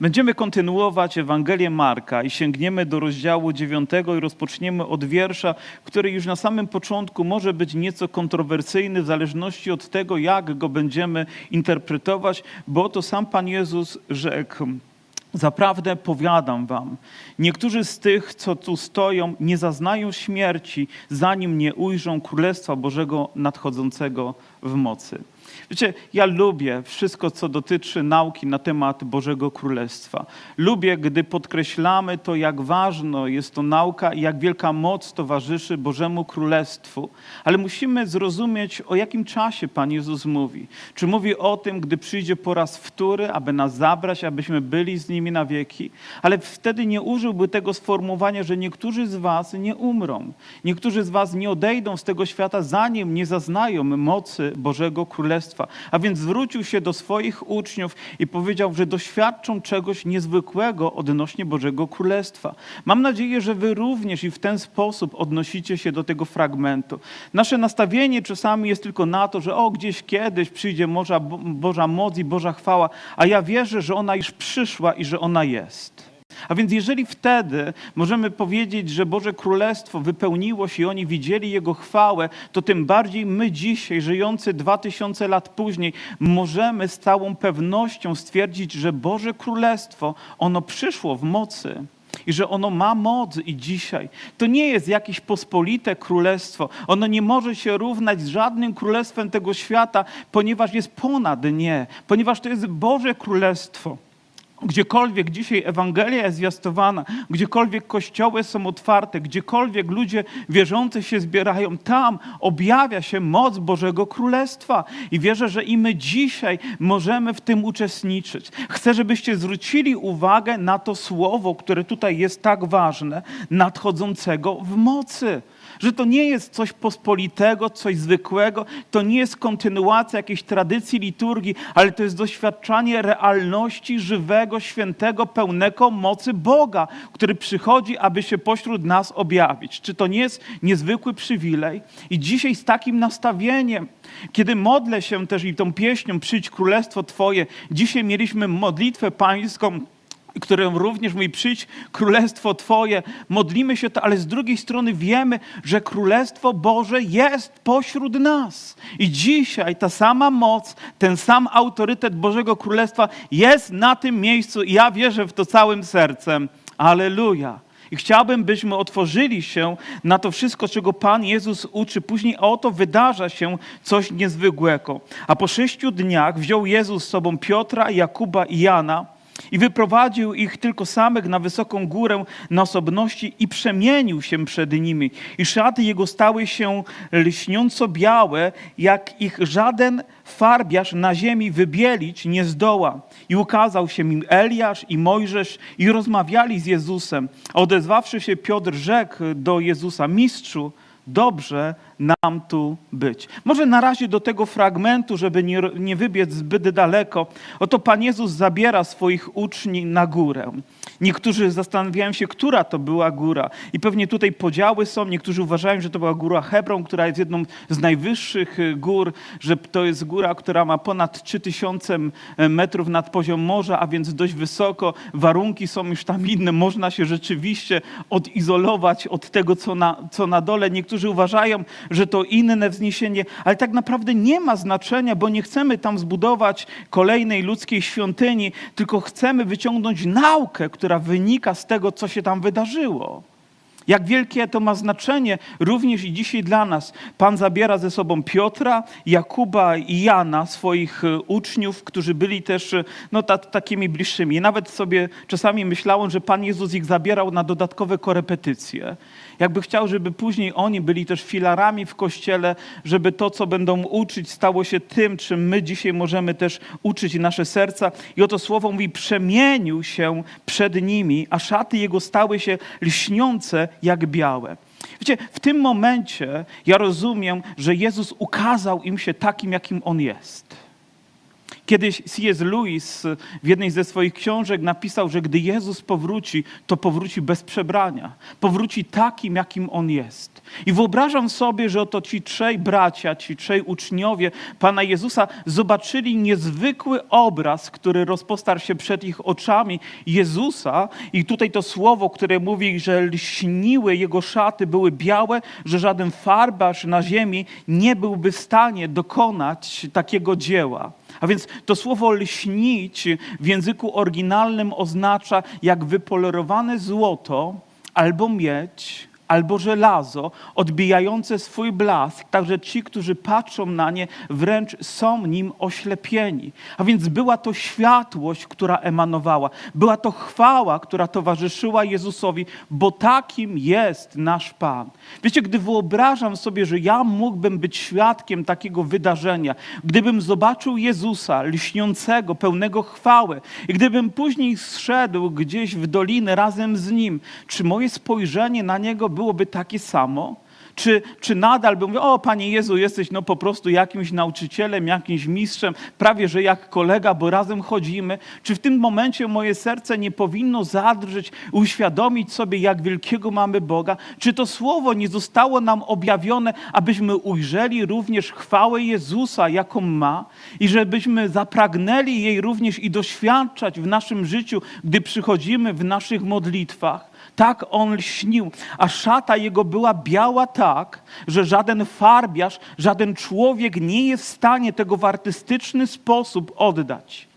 Będziemy kontynuować Ewangelię Marka i sięgniemy do rozdziału 9 i rozpoczniemy od wiersza, który już na samym początku może być nieco kontrowersyjny w zależności od tego, jak go będziemy interpretować, bo to sam Pan Jezus rzekł. Zaprawdę powiadam wam, niektórzy z tych, co tu stoją, nie zaznają śmierci, zanim nie ujrzą Królestwa Bożego nadchodzącego w mocy. Wiecie, ja lubię wszystko, co dotyczy nauki na temat Bożego Królestwa. Lubię, gdy podkreślamy to, jak ważna jest to nauka i jak wielka moc towarzyszy Bożemu Królestwu. Ale musimy zrozumieć, o jakim czasie Pan Jezus mówi. Czy mówi o tym, gdy przyjdzie po raz wtóry, aby nas zabrać, abyśmy byli z nimi na wieki? Ale wtedy nie użyłby tego sformułowania, że niektórzy z Was nie umrą. Niektórzy z Was nie odejdą z tego świata, zanim nie zaznają mocy Bożego Królestwa. A więc zwrócił się do swoich uczniów i powiedział, że doświadczą czegoś niezwykłego odnośnie Bożego Królestwa. Mam nadzieję, że Wy również i w ten sposób odnosicie się do tego fragmentu. Nasze nastawienie czasami jest tylko na to, że o, gdzieś kiedyś przyjdzie Boża, Boża moc i Boża chwała, a ja wierzę, że ona już przyszła i że ona jest. A więc jeżeli wtedy możemy powiedzieć, że Boże Królestwo wypełniło się i oni widzieli Jego chwałę, to tym bardziej my dzisiaj, żyjący dwa tysiące lat później, możemy z całą pewnością stwierdzić, że Boże Królestwo, ono przyszło w mocy. I że ono ma moc i dzisiaj. To nie jest jakieś pospolite królestwo. Ono nie może się równać z żadnym królestwem tego świata, ponieważ jest ponad nie, ponieważ to jest Boże Królestwo. Gdziekolwiek dzisiaj Ewangelia jest zwiastowana, gdziekolwiek kościoły są otwarte, gdziekolwiek ludzie wierzący się zbierają, tam objawia się moc Bożego Królestwa. I wierzę, że i my dzisiaj możemy w tym uczestniczyć. Chcę, żebyście zwrócili uwagę na to słowo, które tutaj jest tak ważne, nadchodzącego w mocy że to nie jest coś pospolitego, coś zwykłego, to nie jest kontynuacja jakiejś tradycji liturgii, ale to jest doświadczanie realności żywego, świętego, pełnego mocy Boga, który przychodzi, aby się pośród nas objawić. Czy to nie jest niezwykły przywilej? I dzisiaj z takim nastawieniem, kiedy modlę się też i tą pieśnią Przyjdź Królestwo Twoje, dzisiaj mieliśmy modlitwę pańską, którą również mówi, przyjdź królestwo Twoje, modlimy się to, ale z drugiej strony wiemy, że królestwo Boże jest pośród nas. I dzisiaj ta sama moc, ten sam autorytet Bożego Królestwa jest na tym miejscu i ja wierzę w to całym sercem. Aleluja. I chciałbym, byśmy otworzyli się na to wszystko, czego Pan Jezus uczy. Później oto wydarza się coś niezwykłego. A po sześciu dniach wziął Jezus z sobą Piotra, Jakuba i Jana i wyprowadził ich tylko samych na wysoką górę na osobności i przemienił się przed nimi. I szaty jego stały się lśniąco białe, jak ich żaden farbiarz na ziemi wybielić nie zdoła. I ukazał się im Eliasz i Mojżesz i rozmawiali z Jezusem. Odezwawszy się Piotr rzekł do Jezusa, mistrzu, dobrze nam tu być. Może na razie do tego fragmentu, żeby nie, nie wybiec zbyt daleko, oto Pan Jezus zabiera swoich uczniów na górę. Niektórzy zastanawiają się, która to była góra. I pewnie tutaj podziały są. Niektórzy uważają, że to była góra Hebron, która jest jedną z najwyższych y, gór, że to jest góra, która ma ponad 3000 metrów nad poziom morza, a więc dość wysoko. Warunki są już tam inne. Można się rzeczywiście odizolować od tego, co na, co na dole. Niektórzy uważają, że to inne wzniesienie, ale tak naprawdę nie ma znaczenia, bo nie chcemy tam zbudować kolejnej ludzkiej świątyni, tylko chcemy wyciągnąć naukę, która wynika z tego, co się tam wydarzyło. Jak wielkie to ma znaczenie również i dzisiaj dla nas. Pan zabiera ze sobą Piotra, Jakuba i Jana, swoich e, uczniów, którzy byli też e, no, ta, takimi bliższymi. Nawet sobie czasami myślałem, że Pan Jezus ich zabierał na dodatkowe korepetycje. Jakby chciał, żeby później oni byli też filarami w kościele, żeby to, co będą uczyć, stało się tym, czym my dzisiaj możemy też uczyć nasze serca. I oto słowo mówi, przemienił się przed nimi, a szaty jego stały się lśniące jak białe. Wiecie, w tym momencie ja rozumiem, że Jezus ukazał im się takim, jakim On jest. Kiedyś C.S. Lewis w jednej ze swoich książek napisał, że gdy Jezus powróci, to powróci bez przebrania. Powróci takim, jakim On jest. I wyobrażam sobie, że oto ci trzej bracia, ci trzej uczniowie Pana Jezusa zobaczyli niezwykły obraz, który rozpostarł się przed ich oczami Jezusa. I tutaj to słowo, które mówi, że lśniły Jego szaty, były białe, że żaden farbarz na ziemi nie byłby w stanie dokonać takiego dzieła. A więc to słowo lśnić w języku oryginalnym oznacza jak wypolerowane złoto albo miedź, albo żelazo, odbijające swój blask, także ci, którzy patrzą na nie, wręcz są nim oślepieni. A więc była to światłość, która emanowała, była to chwała, która towarzyszyła Jezusowi, bo takim jest nasz Pan. Wiecie, gdy wyobrażam sobie, że ja mógłbym być świadkiem takiego wydarzenia, gdybym zobaczył Jezusa lśniącego, pełnego chwały, i gdybym później zszedł gdzieś w dolinę razem z Nim, czy moje spojrzenie na Niego byłoby takie samo? Czy, czy nadal bym mówił, o Panie Jezu, jesteś no po prostu jakimś nauczycielem, jakimś mistrzem, prawie że jak kolega, bo razem chodzimy? Czy w tym momencie moje serce nie powinno zadrżeć, uświadomić sobie, jak wielkiego mamy Boga? Czy to słowo nie zostało nam objawione, abyśmy ujrzeli również chwałę Jezusa, jaką ma i żebyśmy zapragnęli jej również i doświadczać w naszym życiu, gdy przychodzimy w naszych modlitwach? Tak on lśnił, a szata jego była biała tak, że żaden farbiarz, żaden człowiek nie jest w stanie tego w artystyczny sposób oddać.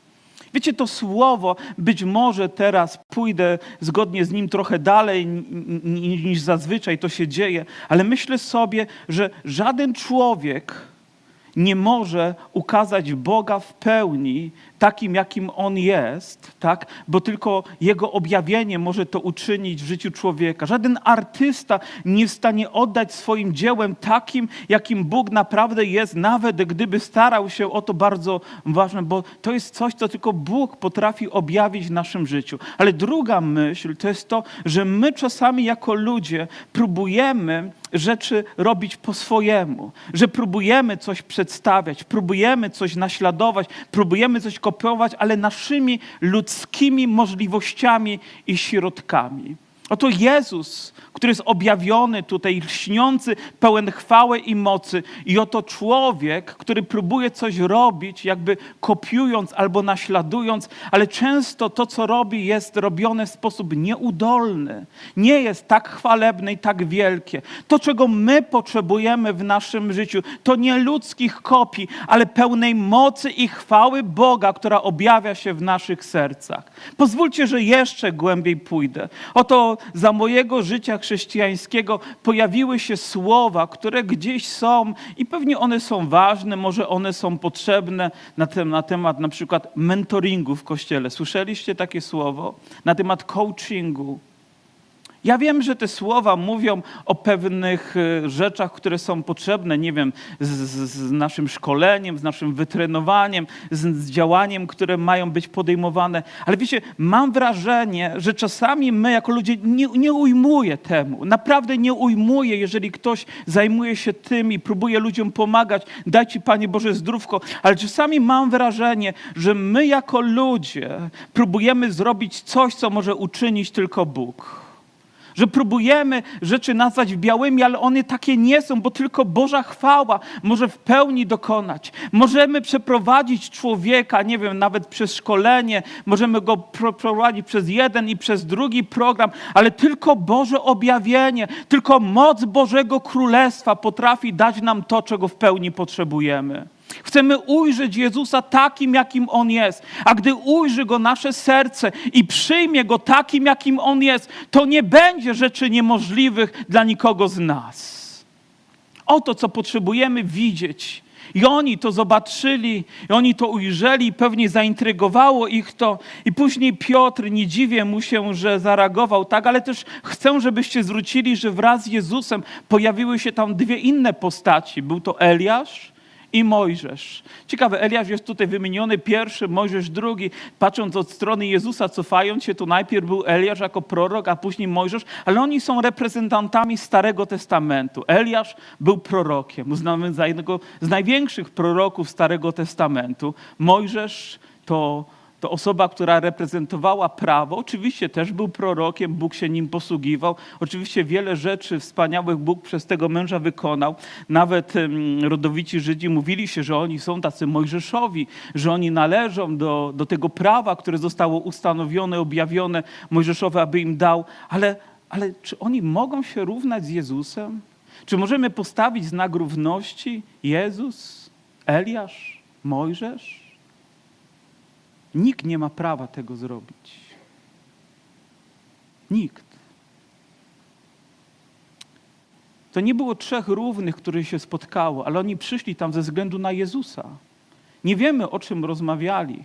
Wiecie, to słowo, być może teraz pójdę zgodnie z nim trochę dalej niż zazwyczaj to się dzieje, ale myślę sobie, że żaden człowiek nie może ukazać Boga w pełni takim, jakim On jest, tak? bo tylko Jego objawienie może to uczynić w życiu człowieka. Żaden artysta nie w stanie oddać swoim dziełem takim, jakim Bóg naprawdę jest, nawet gdyby starał się o to bardzo ważne, bo to jest coś, co tylko Bóg potrafi objawić w naszym życiu. Ale druga myśl to jest to, że my czasami jako ludzie próbujemy rzeczy robić po swojemu, że próbujemy coś przedstawiać, próbujemy coś naśladować, próbujemy coś kopiować, ale naszymi ludzkimi możliwościami i środkami. Oto Jezus, który jest objawiony tutaj, lśniący, pełen chwały i mocy. I oto człowiek, który próbuje coś robić, jakby kopiując albo naśladując, ale często to, co robi, jest robione w sposób nieudolny. Nie jest tak chwalebne i tak wielkie. To, czego my potrzebujemy w naszym życiu, to nie ludzkich kopii, ale pełnej mocy i chwały Boga, która objawia się w naszych sercach. Pozwólcie, że jeszcze głębiej pójdę. Oto za mojego życia chrześcijańskiego pojawiły się słowa, które gdzieś są i pewnie one są ważne, może one są potrzebne na, tem, na temat na przykład mentoringu w kościele. Słyszeliście takie słowo? Na temat coachingu. Ja wiem, że te słowa mówią o pewnych e, rzeczach, które są potrzebne, nie wiem, z, z naszym szkoleniem, z naszym wytrenowaniem, z, z, działaniem, które mają być podejmowane. Ale wiecie, mam wrażenie, że czasami my jako ludzie nie, nie ujmuje temu. Naprawdę nie ujmuje, jeżeli ktoś zajmuje się tym i próbuje ludziom pomagać. Daj Ci, Panie Boże, zdrówko. Ale czasami mam wrażenie, że my jako ludzie próbujemy zrobić coś, co może uczynić tylko Bóg. Że próbujemy rzeczy nazwać białymi, ale one takie nie są, bo tylko Boża chwała może w pełni dokonać. Możemy przeprowadzić człowieka, nie wiem, nawet przez szkolenie, możemy go prowadzić przez jeden i przez drugi program, ale tylko Boże objawienie, tylko moc Bożego Królestwa potrafi dać nam to, czego w pełni potrzebujemy. Chcemy ujrzeć Jezusa takim, jakim On jest. A gdy ujrzy Go nasze serce i przyjmie Go takim, jakim On jest, to nie będzie rzeczy niemożliwych dla nikogo z nas. Oto, co potrzebujemy widzieć. I oni to zobaczyli, i oni to ujrzeli, i pewnie zaintrygowało ich to. I później Piotr, nie dziwię mu się, że zareagował tak, ale też chcę, żebyście zwrócili, że wraz z Jezusem pojawiły się tam dwie inne postaci. Był to Eliasz i Mojżesz. Ciekawe, Eliasz jest tutaj wymieniony pierwszy, Mojżesz drugi. Patrząc od strony Jezusa, cofając się, to najpierw był Eliasz jako prorok, a później Mojżesz, ale oni są reprezentantami Starego Testamentu. Eliasz był prorokiem, uznany za jednego z największych proroków Starego Testamentu. Mojżesz to to osoba, która reprezentowała prawo, oczywiście też był prorokiem, Bóg się nim posługiwał. Oczywiście wiele rzeczy wspaniałych Bóg przez tego męża wykonał. Nawet rodowici Żydzi mówili się, że oni są tacy Mojżeszowi, że oni należą do, do tego prawa, które zostało ustanowione, objawione Mojżeszowi, aby im dał. Ale, ale czy oni mogą się równać z Jezusem? Czy możemy postawić znak równości Jezus, Eliasz, Mojżesz? Nikt nie ma prawa tego zrobić. Nikt. To nie było trzech równych, których się spotkało, ale oni przyszli tam ze względu na Jezusa. Nie wiemy, o czym rozmawiali.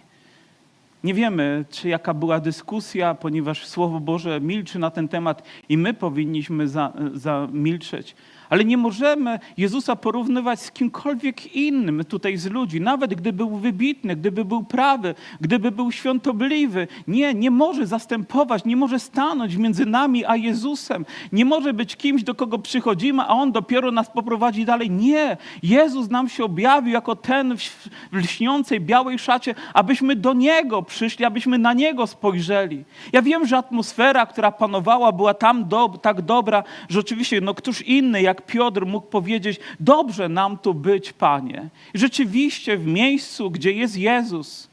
Nie wiemy, czy jaka była dyskusja, ponieważ Słowo Boże milczy na ten temat i my powinniśmy zamilczeć. Za ale nie możemy Jezusa porównywać z kimkolwiek innym tutaj z ludzi, nawet gdyby był wybitny, gdyby był prawy, gdyby był świątobliwy. Nie, nie może zastępować, nie może stanąć między nami a Jezusem. Nie może być kimś, do kogo przychodzimy, a On dopiero nas poprowadzi dalej. Nie, Jezus nam się objawił jako ten w lśniącej białej szacie, abyśmy do Niego przyszli, abyśmy na Niego spojrzeli. Ja wiem, że atmosfera, która panowała, była tam do, tak dobra, że oczywiście no, któż inny, jak jak Piotr mógł powiedzieć: Dobrze nam tu być, Panie. Rzeczywiście w miejscu, gdzie jest Jezus,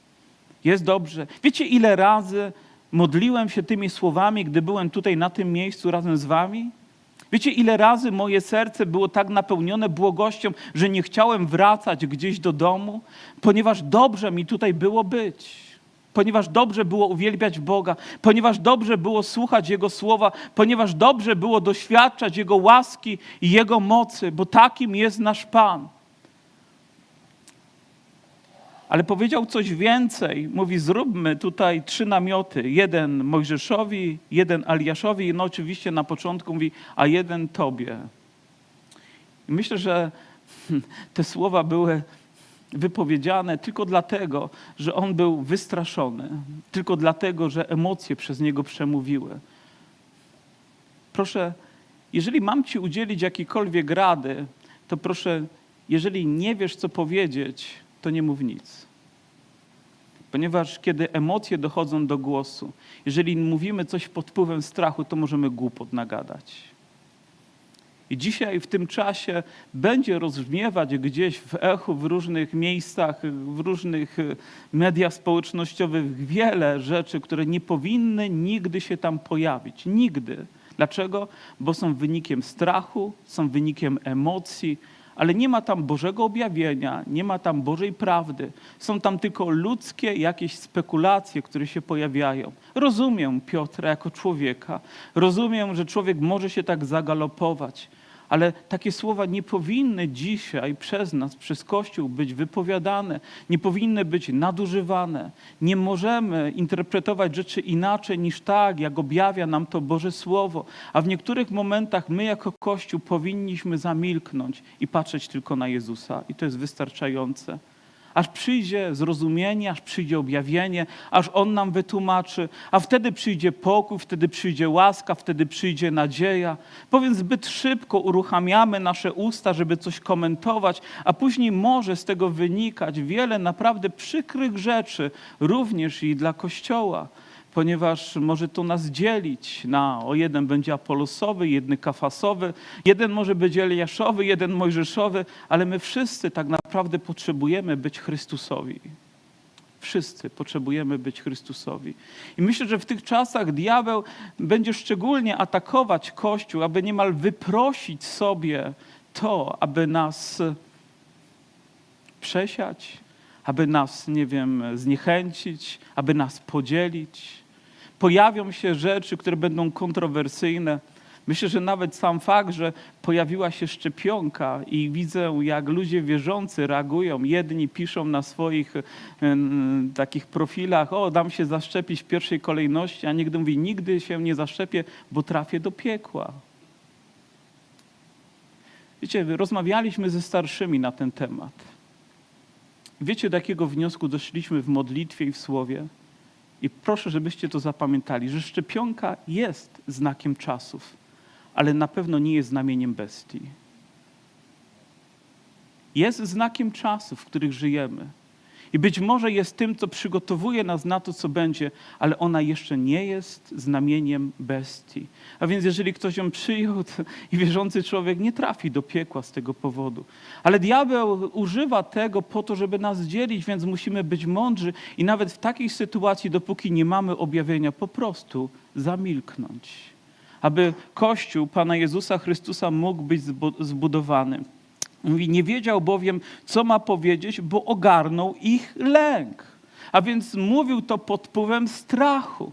jest dobrze. Wiecie, ile razy modliłem się tymi słowami, gdy byłem tutaj na tym miejscu razem z Wami? Wiecie, ile razy moje serce było tak napełnione błogością, że nie chciałem wracać gdzieś do domu, ponieważ dobrze mi tutaj było być ponieważ dobrze było uwielbiać Boga, ponieważ dobrze było słuchać Jego słowa, ponieważ dobrze było doświadczać Jego łaski i Jego mocy, bo takim jest nasz Pan. Ale powiedział coś więcej. Mówi: Zróbmy tutaj trzy namioty. Jeden Mojżeszowi, jeden Aliaszowi, no oczywiście na początku mówi, a jeden Tobie. I myślę, że te słowa były wypowiedziane tylko dlatego, że on był wystraszony, tylko dlatego, że emocje przez niego przemówiły. Proszę, jeżeli mam ci udzielić jakiejkolwiek rady, to proszę, jeżeli nie wiesz, co powiedzieć, to nie mów nic. Ponieważ kiedy emocje dochodzą do głosu, jeżeli mówimy coś pod wpływem strachu, to możemy głupot nagadać. I dzisiaj w tym czasie będzie rozbrzmiewać gdzieś w echu, w różnych miejscach, w różnych e, mediach społecznościowych wiele rzeczy, które nie powinny nigdy się tam pojawić. Nigdy. Dlaczego? Bo są wynikiem strachu, są wynikiem emocji, ale nie ma tam Bożego objawienia, nie ma tam Bożej prawdy. Są tam tylko ludzkie jakieś spekulacje, które się pojawiają. Rozumiem Piotra jako człowieka, rozumiem, że człowiek może się tak zagalopować ale takie słowa nie powinny dzisiaj przez nas, przez Kościół być wypowiadane, nie powinny być nadużywane. Nie możemy interpretować rzeczy inaczej niż tak, jak objawia nam to Boże Słowo. A w niektórych momentach my jako Kościół powinniśmy zamilknąć i patrzeć tylko na Jezusa, i to jest wystarczające aż przyjdzie zrozumienie, aż przyjdzie objawienie, aż On nam wytłumaczy, a wtedy przyjdzie pokój, wtedy przyjdzie łaska, wtedy przyjdzie nadzieja. Powiem, zbyt szybko uruchamiamy nasze usta, żeby coś komentować, a później może z tego wynikać wiele naprawdę przykrych rzeczy, również i dla Kościoła ponieważ może to nas dzielić na, o jeden będzie apolosowy, jeden kafasowy, jeden może być Eliaszowy, jeden Mojżeszowy, ale my wszyscy tak naprawdę potrzebujemy być Chrystusowi. Wszyscy potrzebujemy być Chrystusowi. I myślę, że w tych czasach diabeł będzie szczególnie atakować Kościół, aby niemal wyprosić sobie to, aby nas przesiać, aby nas, nie wiem, zniechęcić, aby nas podzielić pojawią się rzeczy, które będą kontrowersyjne. Myślę, że nawet sam fakt, że pojawiła się szczepionka i widzę, jak ludzie wierzący reagują. Jedni piszą na swoich takich profilach, o, dam się zaszczepić w pierwszej kolejności, a nigdy mówi, nigdy się nie zaszczepię, bo trafię do piekła. Wiecie, rozmawialiśmy ze starszymi na ten temat. Wiecie, do jakiego wniosku doszliśmy w modlitwie i w słowie? I proszę, żebyście to zapamiętali, że szczepionka jest znakiem czasów, ale na pewno nie jest znamieniem bestii. Jest znakiem czasów, w których żyjemy. I być może jest tym, co przygotowuje nas na to, co będzie, ale ona jeszcze nie jest znamieniem bestii. A więc jeżeli ktoś ją przyjął i wierzący człowiek nie trafi do piekła z tego powodu. Ale diabeł używa tego po to, żeby nas dzielić, więc musimy być mądrzy i nawet w takiej sytuacji, dopóki nie mamy objawienia, po prostu zamilknąć. Aby Kościół Pana Jezusa Chrystusa mógł być zbu- zbudowany. Mówi, nie wiedział bowiem, co ma powiedzieć, bo ogarnął ich lęk. A więc mówił to pod wpływem strachu.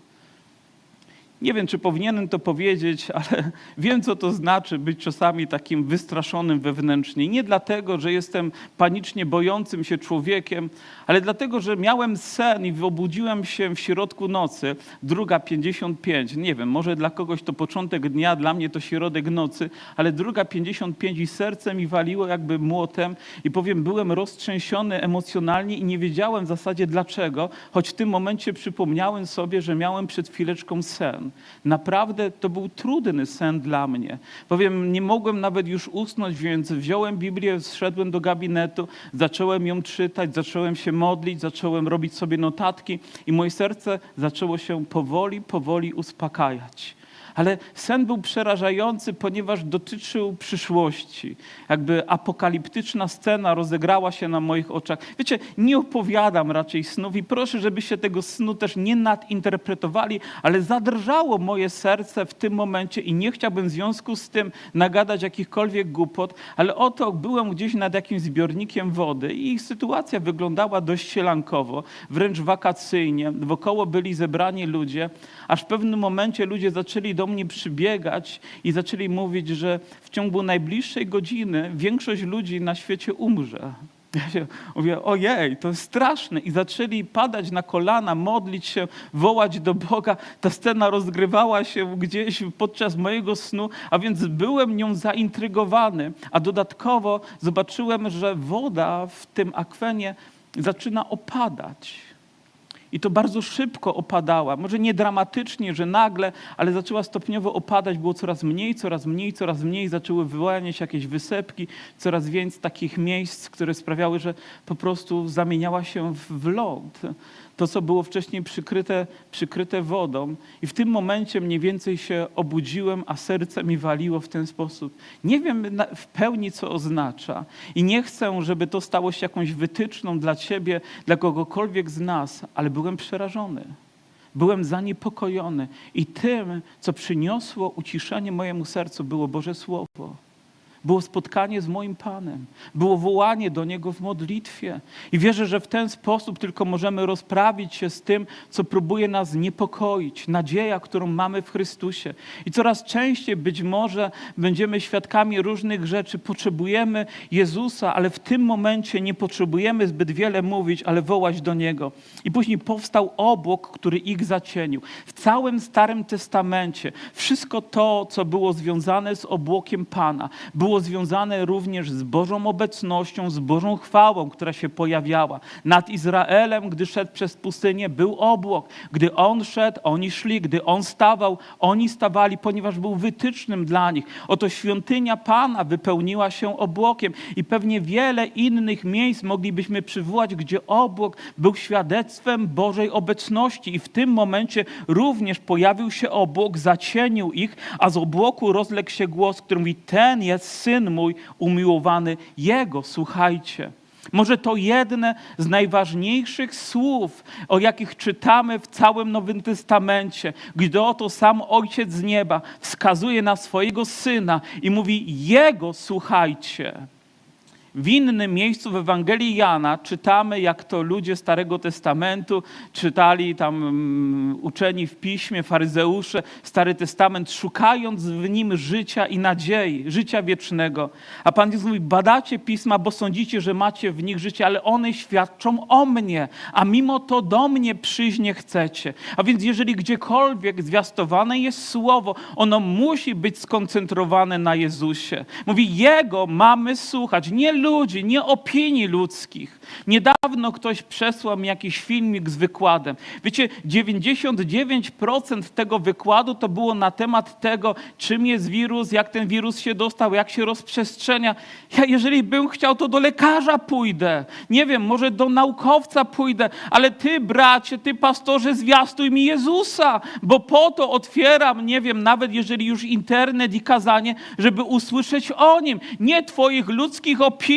Nie wiem, czy powinienem to powiedzieć, ale wiem, co to znaczy być czasami takim wystraszonym wewnętrznie. Nie dlatego, że jestem panicznie bojącym się człowiekiem, ale dlatego, że miałem sen i obudziłem się w środku nocy, druga 55. Nie wiem, może dla kogoś to początek dnia, dla mnie to środek nocy, ale druga 55 i serce mi waliło jakby młotem i powiem, byłem roztrzęsiony emocjonalnie i nie wiedziałem w zasadzie dlaczego, choć w tym momencie przypomniałem sobie, że miałem przed chwileczką sen. Naprawdę to był trudny sen dla mnie. Powiem, nie mogłem nawet już usnąć, więc wziąłem Biblię, zszedłem do gabinetu, zacząłem ją czytać, zacząłem się modlić, zacząłem robić sobie notatki i moje serce zaczęło się powoli, powoli uspokajać. Ale sen był przerażający, ponieważ dotyczył przyszłości. Jakby apokaliptyczna scena rozegrała się na moich oczach. Wiecie, nie opowiadam raczej snów i proszę, żebyście tego snu też nie nadinterpretowali, ale zadrżało moje serce w tym momencie i nie chciałbym w związku z tym nagadać jakichkolwiek głupot, ale oto byłem gdzieś nad jakimś zbiornikiem wody i ich sytuacja wyglądała dość sielankowo, wręcz wakacyjnie. Wokoło byli zebrani ludzie, aż w pewnym momencie ludzie zaczęli do mnie przybiegać i zaczęli mówić, że w ciągu najbliższej godziny większość ludzi na świecie umrze. Ja się mówię, ojej, to jest straszne. I zaczęli padać na kolana, modlić się, wołać do Boga. Ta scena rozgrywała się gdzieś podczas mojego snu, a więc byłem nią zaintrygowany. A dodatkowo zobaczyłem, że woda w tym akwenie zaczyna opadać. I to bardzo szybko opadała. Może nie dramatycznie, że nagle, ale zaczęła stopniowo opadać. Było coraz mniej, coraz mniej, coraz mniej. Zaczęły wyłaniać jakieś wysepki, coraz więcej takich miejsc, które sprawiały, że po prostu zamieniała się w ląd. To, co było wcześniej przykryte, przykryte wodą. I w tym momencie mniej więcej się obudziłem, a serce mi waliło w ten sposób. Nie wiem w pełni, co oznacza. I nie chcę, żeby to stało się jakąś wytyczną dla ciebie, dla kogokolwiek z nas, ale byłem przerażony. Byłem zaniepokojony. I tym, co przyniosło uciszenie mojemu sercu, było Boże Słowo. Było spotkanie z moim Panem, było wołanie do Niego w modlitwie. I wierzę, że w ten sposób tylko możemy rozprawić się z tym, co próbuje nas niepokoić, nadzieja, którą mamy w Chrystusie. I coraz częściej być może będziemy świadkami różnych rzeczy. Potrzebujemy Jezusa, ale w tym momencie nie potrzebujemy zbyt wiele mówić, ale wołać do Niego. I później powstał obłok, który ich zacienił. W całym Starym Testamencie wszystko to, co było związane z obłokiem Pana, było związane również z Bożą obecnością, z Bożą chwałą, która się pojawiała. Nad Izraelem, gdy szedł przez pustynię, był obłok. Gdy On szedł, oni szli. Gdy On stawał, oni stawali, ponieważ był wytycznym dla nich. Oto świątynia Pana wypełniła się obłokiem i pewnie wiele innych miejsc moglibyśmy przywołać, gdzie obłok był świadectwem Bożej obecności i w tym momencie również pojawił się obłok, zacienił ich, a z obłoku rozległ się głos, który mówi, ten jest Syn mój umiłowany, Jego słuchajcie. Może to jedne z najważniejszych słów, o jakich czytamy w całym Nowym Testamencie, gdy oto sam Ojciec z nieba wskazuje na swojego Syna i mówi, Jego słuchajcie. W innym miejscu w Ewangelii Jana czytamy, jak to ludzie Starego Testamentu czytali tam mm, uczeni w piśmie, faryzeusze, Stary Testament, szukając w nim życia i nadziei, życia wiecznego. A Pan Jezus mówi, badacie pisma, bo sądzicie, że macie w nich życie, ale one świadczą o mnie, a mimo to do mnie przyjść nie chcecie. A więc jeżeli gdziekolwiek zwiastowane jest słowo, ono musi być skoncentrowane na Jezusie. Mówi, Jego mamy słuchać, nie ludzi, nie opinii ludzkich. Niedawno ktoś przesłał mi jakiś filmik z wykładem. Wiecie, 99% tego wykładu to było na temat tego, czym jest wirus, jak ten wirus się dostał, jak się rozprzestrzenia. Ja jeżeli bym chciał, to do lekarza pójdę. Nie wiem, może do naukowca pójdę, ale ty, bracie, ty, pastorze, zwiastuj mi Jezusa, bo po to otwieram, nie wiem, nawet jeżeli już internet i kazanie, żeby usłyszeć o Nim. Nie Twoich ludzkich opinii,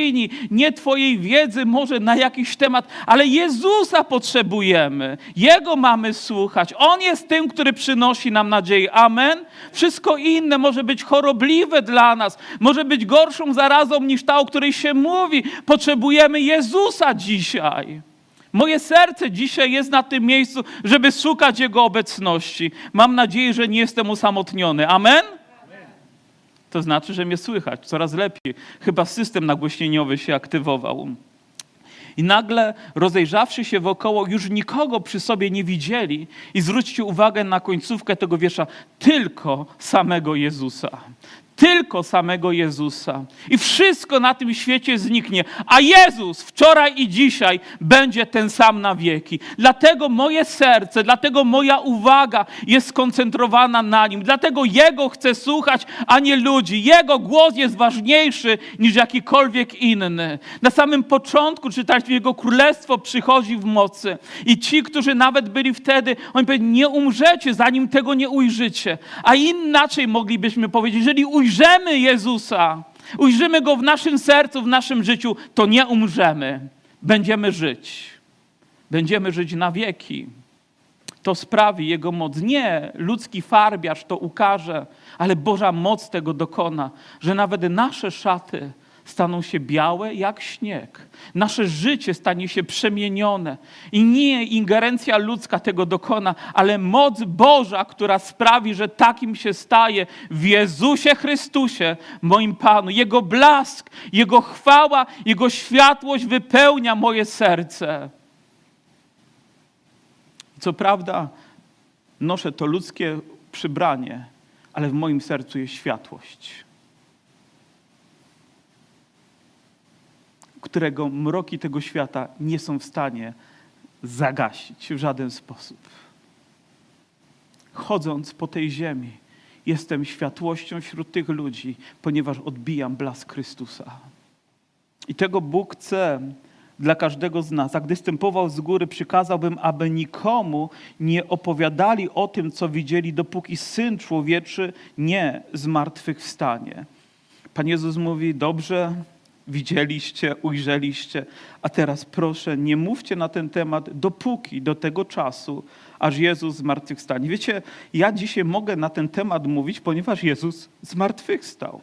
nie Twojej wiedzy może na jakiś temat, ale Jezusa potrzebujemy. Jego mamy słuchać. On jest tym, który przynosi nam nadzieję. Amen. Wszystko inne może być chorobliwe dla nas, może być gorszą zarazą niż ta, o której się mówi. Potrzebujemy Jezusa dzisiaj. Moje serce dzisiaj jest na tym miejscu, żeby szukać Jego obecności. Mam nadzieję, że nie jestem osamotniony. Amen? To znaczy, że mnie słychać coraz lepiej. Chyba system nagłośnieniowy się aktywował. I nagle, rozejrzawszy się wokoło, już nikogo przy sobie nie widzieli. I zwróćcie uwagę na końcówkę tego wiersza, tylko samego Jezusa. Tylko samego Jezusa. I wszystko na tym świecie zniknie. A Jezus wczoraj i dzisiaj będzie ten sam na wieki. Dlatego moje serce, dlatego moja uwaga jest skoncentrowana na Nim. Dlatego Jego chcę słuchać, a nie ludzi. Jego głos jest ważniejszy niż jakikolwiek inny. Na samym początku czytaliśmy, Jego królestwo przychodzi w mocy. I ci, którzy nawet byli wtedy, oni powiedzieli, nie umrzecie, zanim tego nie ujrzycie. A inaczej moglibyśmy powiedzieć, jeżeli ujrzymy Jezusa, ujrzymy Go w naszym sercu, w naszym życiu, to nie umrzemy. Będziemy żyć. Będziemy żyć na wieki. To sprawi Jego moc. Nie ludzki farbiarz to ukaże, ale Boża moc tego dokona, że nawet nasze szaty staną się białe jak śnieg. Nasze życie stanie się przemienione. I nie ingerencja ludzka tego dokona, ale moc Boża, która sprawi, że takim się staje w Jezusie Chrystusie, moim Panu. Jego blask, Jego chwała, Jego światłość wypełnia moje serce. Co prawda, noszę to ludzkie przybranie, ale w moim sercu jest światłość. Którego mroki tego świata nie są w stanie zagasić w żaden sposób. Chodząc po tej ziemi, jestem światłością wśród tych ludzi, ponieważ odbijam blask Chrystusa. I tego Bóg chce dla każdego z nas. A gdy stępował z góry, przykazałbym, aby nikomu nie opowiadali o tym, co widzieli, dopóki Syn Człowieczy nie zmartwychwstanie. Pan Jezus mówi, dobrze, widzieliście, ujrzeliście, a teraz proszę, nie mówcie na ten temat dopóki, do tego czasu, aż Jezus zmartwychwstanie. Wiecie, ja dzisiaj mogę na ten temat mówić, ponieważ Jezus zmartwychwstał.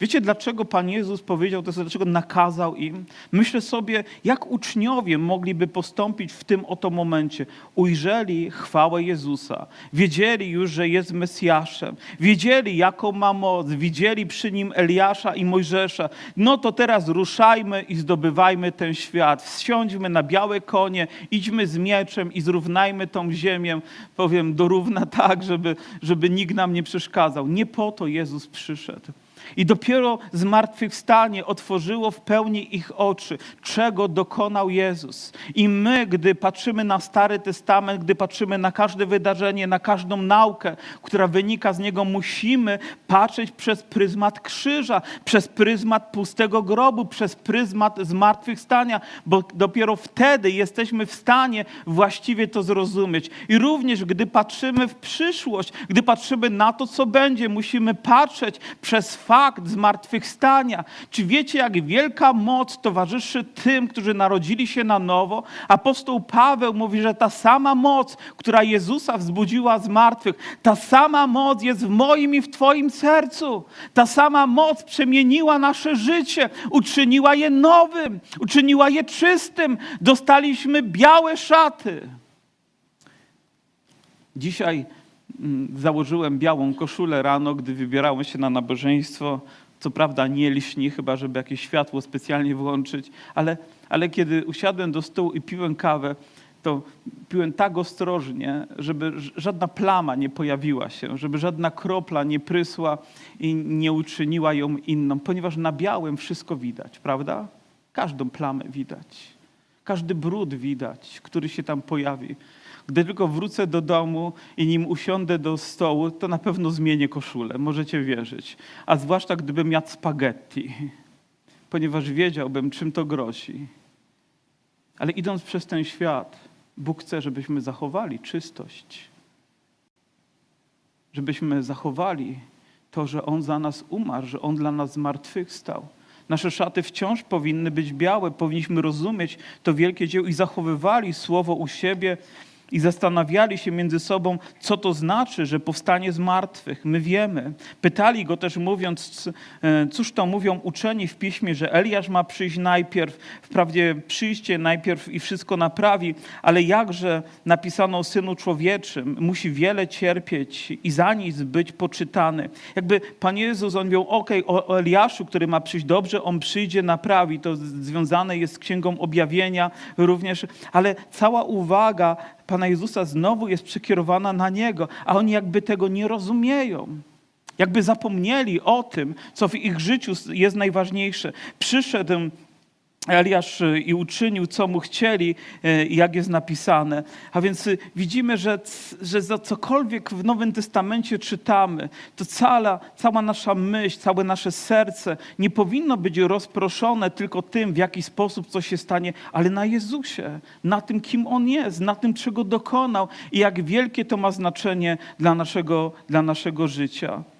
Wiecie, dlaczego Pan Jezus powiedział to, dlaczego nakazał im? Myślę sobie, jak uczniowie mogliby postąpić w tym oto momencie. Ujrzeli chwałę Jezusa, wiedzieli już, że jest Mesjaszem, wiedzieli, jaką ma moc, widzieli przy nim Eliasza i Mojżesza. No to teraz ruszajmy i zdobywajmy ten świat. Wsiądźmy na białe konie, idźmy z mieczem i zrównajmy tą ziemię, powiem, dorówna tak, żeby, żeby nikt nam nie przeszkadzał. Nie po to Jezus przyszedł. I dopiero zmartwychwstanie otworzyło w pełni ich oczy, czego dokonał Jezus. I my, gdy patrzymy na Stary Testament, gdy patrzymy na każde wydarzenie, na każdą naukę, która wynika z niego, musimy patrzeć przez pryzmat krzyża, przez pryzmat pustego grobu, przez pryzmat zmartwychwstania, bo dopiero wtedy jesteśmy w stanie właściwie to zrozumieć. I również, gdy patrzymy w przyszłość, gdy patrzymy na to, co będzie, musimy patrzeć przez fakt, fakt zmartwychwstania. Czy wiecie, jak wielka moc towarzyszy tym, którzy narodzili się na nowo? Apostoł Paweł mówi, że ta sama moc, która Jezusa wzbudziła z martwych, ta sama moc jest w moim i w Twoim sercu. Ta sama moc przemieniła nasze życie, uczyniła je nowym, uczyniła je czystym. Dostaliśmy białe szaty. Dzisiaj założyłem białą koszulę rano, gdy wybierałem się na nabożeństwo. Co prawda nie liśni, chyba żeby jakieś światło specjalnie włączyć, ale, ale kiedy usiadłem do stołu i piłem kawę, to piłem tak ostrożnie, żeby żadna plama nie pojawiła się, żeby żadna kropla nie prysła i nie uczyniła ją inną, ponieważ na białym wszystko widać, prawda? Każdą plamę widać, każdy brud widać, który się tam pojawi. Gdy tylko wrócę do domu i nim usiądę do stołu, to na pewno zmienię koszulę, możecie wierzyć. A zwłaszcza gdybym jadł spaghetti, ponieważ wiedziałbym, czym to grozi. Ale idąc przez ten świat, Bóg chce, żebyśmy zachowali czystość. Żebyśmy zachowali to, że On za nas umarł, że On dla nas zmartwychwstał. Nasze szaty wciąż powinny być białe, powinniśmy rozumieć to wielkie dzieło i zachowywali słowo u siebie i zastanawiali się między sobą, co to znaczy, że powstanie z martwych. My wiemy. Pytali go też mówiąc, e, cóż to mówią uczeni w piśmie, że Eliasz ma przyjść najpierw, wprawdzie przyjście najpierw i wszystko naprawi, ale jakże napisano o Synu Człowieczym, musi wiele cierpieć i za nic być poczytany. Jakby Pan Jezus, on mówił, okej, o, Eliaszu, który ma przyjść dobrze, on przyjdzie, naprawi. To związane jest z Księgą Objawienia również, ale cała uwaga Pana Jezusa znowu jest przekierowana na Niego, a oni jakby tego nie rozumieją. Jakby zapomnieli o tym, co w ich życiu jest najważniejsze. Przyszedł Eliasz y, i uczynił, co mu chcieli, y, jak jest napisane. A więc y, widzimy, że, że za cokolwiek w Nowym Testamencie czytamy, to cała, cała nasza myśl, całe nasze serce nie powinno być rozproszone tylko tym, w jaki sposób coś się stanie, ale na Jezusie, na tym, kim On jest, na tym, czego dokonał i jak wielkie to ma znaczenie dla naszego, dla naszego życia.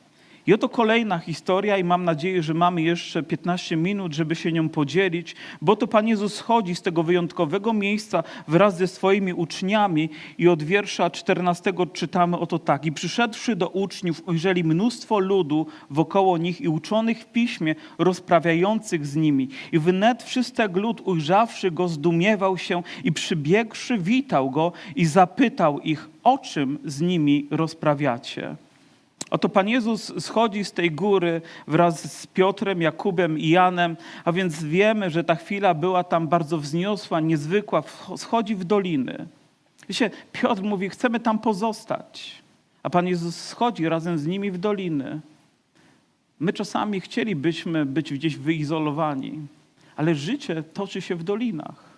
I oto kolejna historia, i mam nadzieję, że mamy jeszcze 15 minut, żeby się nią podzielić, bo to Pan Jezus schodzi z tego wyjątkowego miejsca wraz ze swoimi uczniami, i od wiersza 14 czytamy oto tak. I przyszedłszy do uczniów, ujrzeli mnóstwo ludu wokoło nich i uczonych w piśmie, rozprawiających z nimi. I wnet wszystek lud, ujrzawszy go, zdumiewał się i przybiegłszy, witał go i zapytał ich, o czym z nimi rozprawiacie. Oto Pan Jezus schodzi z tej góry wraz z Piotrem, Jakubem i Janem, a więc wiemy, że ta chwila była tam bardzo wzniosła, niezwykła, schodzi w doliny. Wiecie, Piotr mówi, chcemy tam pozostać, a Pan Jezus schodzi razem z nimi w doliny. My czasami chcielibyśmy być gdzieś wyizolowani, ale życie toczy się w dolinach.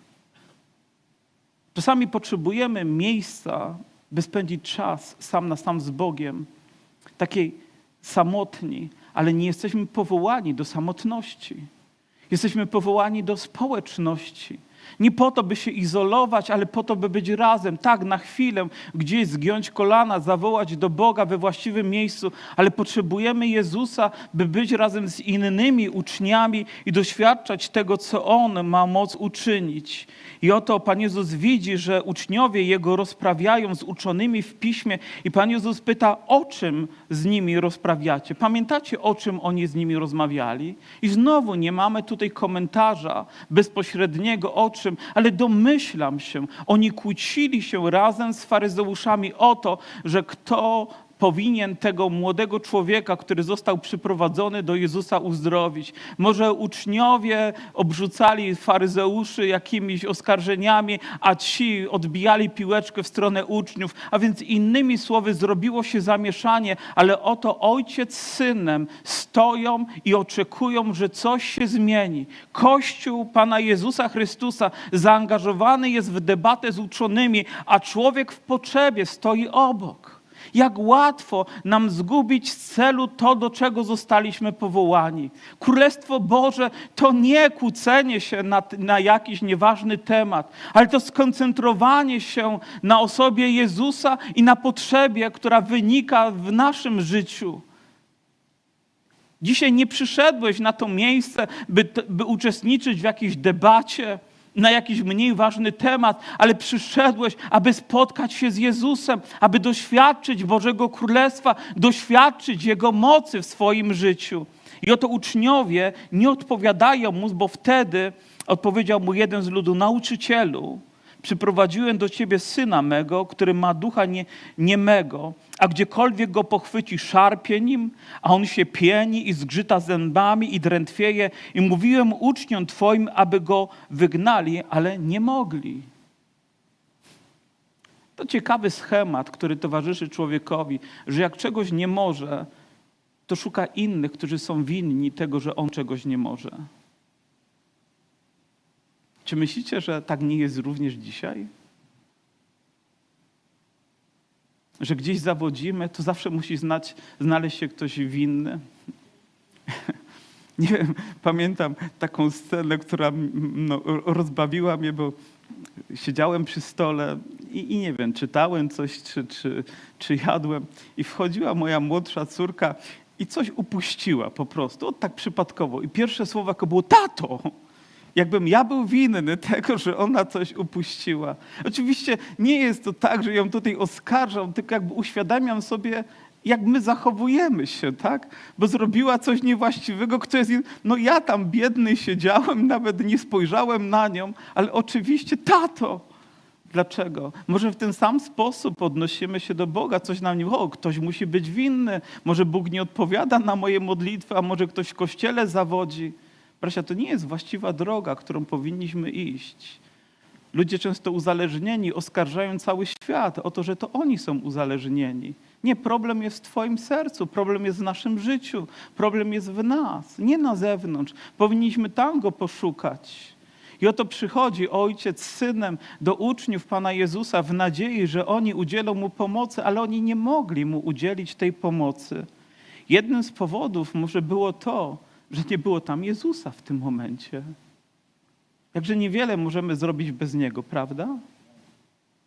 Czasami potrzebujemy miejsca, by spędzić czas sam na sam z Bogiem, takiej samotni, ale nie jesteśmy powołani do samotności. Jesteśmy powołani do społeczności. Nie po to, by się izolować, ale po to, by być razem. Tak, na chwilę, gdzieś zgiąć kolana, zawołać do Boga we właściwym miejscu, ale potrzebujemy Jezusa, by być razem z innymi uczniami i doświadczać tego, co On ma moc uczynić. I oto Pan Jezus widzi, że uczniowie Jego rozprawiają z uczonymi w piśmie, i Pan Jezus pyta, o czym z nimi rozprawiacie? Pamiętacie, o czym oni z nimi rozmawiali? I znowu nie mamy tutaj komentarza bezpośredniego, o czym, ale domyślam się, oni kłócili się razem z faryzeuszami o to, że kto powinien tego młodego człowieka, który został przyprowadzony do Jezusa uzdrowić. Może uczniowie obrzucali faryzeuszy jakimiś oskarżeniami, a ci odbijali piłeczkę w stronę uczniów, a więc innymi słowy zrobiło się zamieszanie, ale oto ojciec z synem stoją i oczekują, że coś się zmieni. Kościół Pana Jezusa Chrystusa zaangażowany jest w debatę z uczonymi, a człowiek w potrzebie stoi obok. Jak łatwo nam zgubić z celu to, do czego zostaliśmy powołani. Królestwo Boże to nie kłócenie się na, na jakiś nieważny temat, ale to skoncentrowanie się na osobie Jezusa i na potrzebie, która wynika w naszym życiu. Dzisiaj nie przyszedłeś na to miejsce, by, by uczestniczyć w jakiejś debacie na jakiś mniej ważny temat, ale przyszedłeś, aby spotkać się z Jezusem, aby doświadczyć Bożego Królestwa, doświadczyć Jego mocy w swoim życiu. I oto uczniowie nie odpowiadają mu, bo wtedy odpowiedział mu jeden z ludu, nauczycielu, przyprowadziłem do ciebie syna mego, który ma ducha nie, niemego, a gdziekolwiek go pochwyci, szarpie nim, a on się pieni i zgrzyta zębami i drętwieje. I mówiłem uczniom twoim, aby go wygnali, ale nie mogli. To ciekawy schemat, który towarzyszy człowiekowi, że jak czegoś nie może, to szuka innych, którzy są winni tego, że on czegoś nie może. Czy myślicie, że tak nie jest również dzisiaj? Że gdzieś zawodzimy, to zawsze musi znać, znaleźć się ktoś winny. Nie wiem, pamiętam taką scenę, która no, rozbawiła mnie, bo siedziałem przy stole i, i, nie wiem, czytałem coś, czy, czy, czy jadłem, i wchodziła moja młodsza córka i coś upuściła po prostu, od tak przypadkowo. I pierwsze słowa było tato. Jakbym ja był winny tego, że ona coś upuściła. Oczywiście nie jest to tak, że ją tutaj oskarżam, tylko jakby uświadamiam sobie, jak my zachowujemy się, tak? Bo zrobiła coś niewłaściwego, kto jest. No ja tam biedny siedziałem, nawet nie spojrzałem na nią, ale oczywiście tato. Dlaczego? Może w ten sam sposób odnosimy się do Boga, coś nam nie, o, ktoś musi być winny, może Bóg nie odpowiada na moje modlitwy, a może ktoś w kościele zawodzi. Bracia, to nie jest właściwa droga, którą powinniśmy iść. Ludzie często uzależnieni oskarżają cały świat o to, że to oni są uzależnieni. Nie, problem jest w Twoim sercu, problem jest w naszym życiu, problem jest w nas, nie na zewnątrz. Powinniśmy tam go poszukać. I oto przychodzi ojciec z synem do uczniów Pana Jezusa w nadziei, że oni udzielą mu pomocy, ale oni nie mogli mu udzielić tej pomocy. Jednym z powodów może było to, że nie było tam Jezusa w tym momencie. Jakże niewiele możemy zrobić bez Niego, prawda?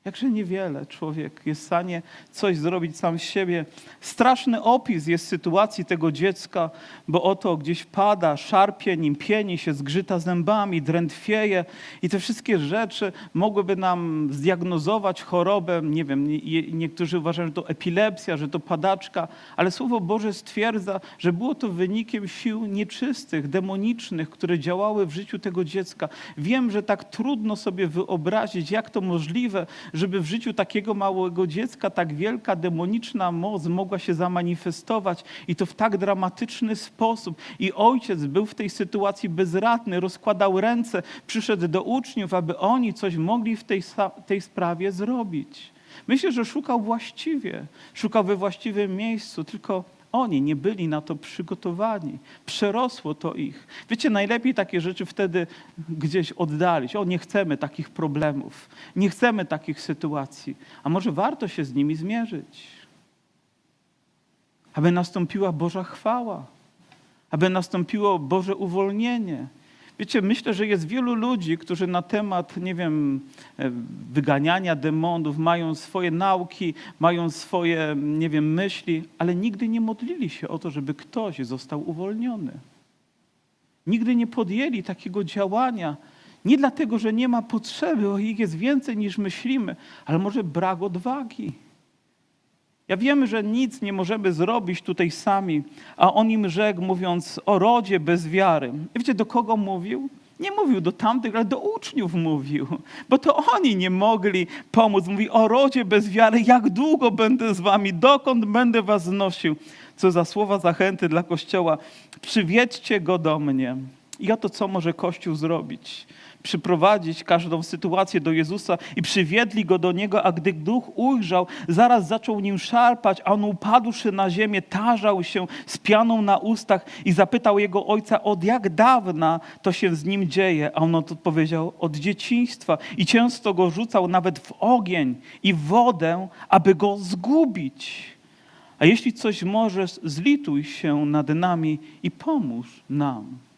Jakże niewiele człowiek jest w stanie coś zrobić sam z siebie. Straszny opis jest sytuacji tego dziecka, bo oto gdzieś pada, szarpie nim, pieni się, zgrzyta zębami, drętwieje i te wszystkie rzeczy mogłyby nam zdiagnozować chorobę. Nie wiem, niektórzy uważają, że to epilepsja, że to padaczka, ale Słowo Boże stwierdza, że było to wynikiem sił nieczystych, demonicznych, które działały w życiu tego dziecka. Wiem, że tak trudno sobie wyobrazić, jak to możliwe, żeby w życiu takiego małego dziecka tak wielka demoniczna moc mogła się zamanifestować i to w tak dramatyczny sposób. I ojciec był w tej sytuacji bezradny, rozkładał ręce, przyszedł do uczniów, aby oni coś mogli w tej, tej sprawie zrobić. Myślę, że szukał właściwie, szukał we właściwym miejscu, tylko oni nie byli na to przygotowani. Przerosło to ich. Wiecie, najlepiej takie rzeczy wtedy gdzieś oddalić. O, nie chcemy takich problemów, nie chcemy takich sytuacji. A może warto się z nimi zmierzyć? Aby nastąpiła Boża chwała, aby nastąpiło Boże uwolnienie, Wiecie, myślę, że jest wielu ludzi, którzy na temat, nie wiem, e, wyganiania demonów mają swoje nauki, mają swoje, nie wiem, myśli, ale nigdy nie modlili się o to, żeby ktoś został uwolniony. Nigdy nie podjęli takiego działania. Nie dlatego, że nie ma potrzeby, o ich jest więcej niż myślimy, ale może brak odwagi. Ja wiem, że nic nie możemy zrobić tutaj sami, a on im rzekł, mówiąc o rodzie bez wiary. I wiecie, do kogo mówił? Nie mówił do tamtych, ale do uczniów mówił, bo to oni nie mogli pomóc. Mówi o rodzie bez wiary, jak długo będę z wami, dokąd będę was znosił. Co za słowa zachęty dla Kościoła. Przywiedźcie go do mnie. I oto co może Kościół zrobić? Przyprowadzić każdą sytuację do Jezusa i przywiedli go do niego, a gdy duch ujrzał, zaraz zaczął nim szarpać, a on upadłszy na ziemię, tarzał się z pianą na ustach i zapytał jego ojca, od jak dawna to się z nim dzieje? A on odpowiedział, od dzieciństwa i często go rzucał nawet w ogień i w wodę, aby go zgubić. A jeśli coś możesz, zlituj się nad nami i pomóż nam.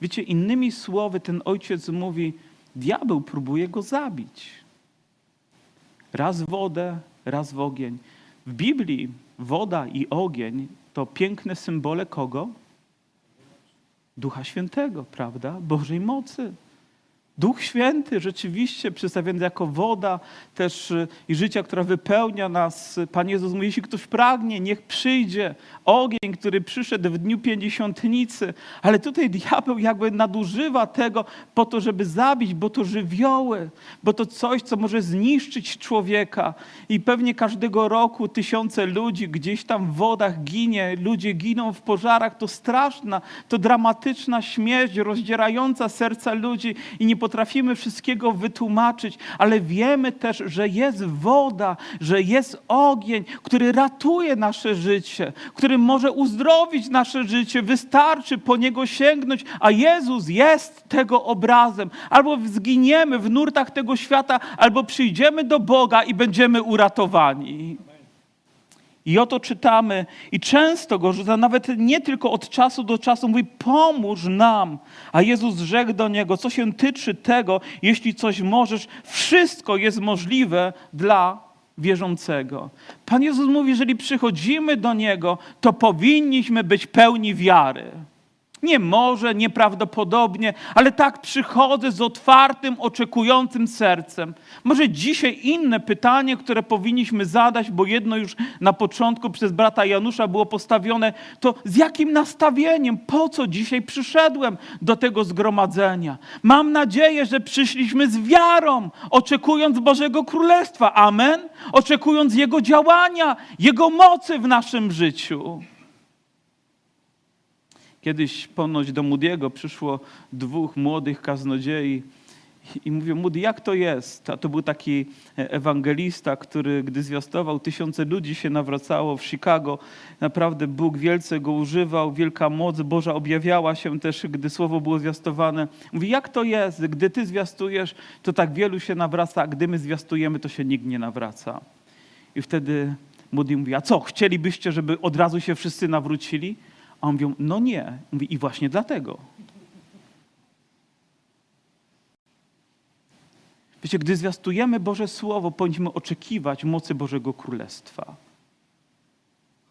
Wiecie, innymi słowy, ten ojciec mówi: Diabeł próbuje go zabić. Raz wodę, raz w ogień. W Biblii woda i ogień to piękne symbole kogo? Ducha Świętego, prawda? Bożej mocy. Duch Święty rzeczywiście przedstawiony jako woda też y, i życia, która wypełnia nas. Pan Jezus mówi, jeśli ktoś pragnie, niech przyjdzie. Ogień, który przyszedł w dniu pięćdziesiątnicy. Ale tutaj diabeł jakby nadużywa tego po to, żeby zabić, bo to żywioły, bo to coś, co może zniszczyć człowieka. I pewnie każdego roku tysiące ludzi gdzieś tam w wodach ginie, ludzie giną w pożarach. To straszna, to dramatyczna śmierć, rozdzierająca serca ludzi i nie potrafimy wszystkiego wytłumaczyć, ale wiemy też, że jest woda, że jest ogień, który ratuje nasze życie, który może uzdrowić nasze życie. Wystarczy po niego sięgnąć, a Jezus jest tego obrazem. Albo zginiemy w nurtach tego świata, albo przyjdziemy do Boga i będziemy uratowani. I oto czytamy, i często go rzuca, nawet nie tylko od czasu do czasu, mówi: Pomóż nam. A Jezus rzekł do niego: Co się tyczy tego, jeśli coś możesz, wszystko jest możliwe dla wierzącego. Pan Jezus mówi: Jeżeli przychodzimy do niego, to powinniśmy być pełni wiary. Nie może, nieprawdopodobnie, ale tak przychodzę z otwartym, oczekującym sercem. Może dzisiaj inne pytanie, które powinniśmy zadać, bo jedno już na początku przez brata Janusza było postawione, to z jakim nastawieniem, po co dzisiaj przyszedłem do tego zgromadzenia? Mam nadzieję, że przyszliśmy z wiarą, oczekując Bożego Królestwa. Amen? Oczekując Jego działania, Jego mocy w naszym życiu. Kiedyś ponoć do Moody'ego przyszło dwóch młodych kaznodziei i mówią, Moody, jak to jest? A to był taki ewangelista, który gdy zwiastował, tysiące ludzi się nawracało w Chicago. Naprawdę Bóg wielce go używał, wielka moc Boża objawiała się też, gdy słowo było zwiastowane. Mówi, jak to jest? Gdy ty zwiastujesz, to tak wielu się nawraca, a gdy my zwiastujemy, to się nikt nie nawraca. I wtedy Moody mówi, a co, chcielibyście, żeby od razu się wszyscy nawrócili? A on mówią, no nie. Mówi, i właśnie dlatego. Wiecie, gdy zwiastujemy Boże Słowo, powinniśmy oczekiwać mocy Bożego Królestwa.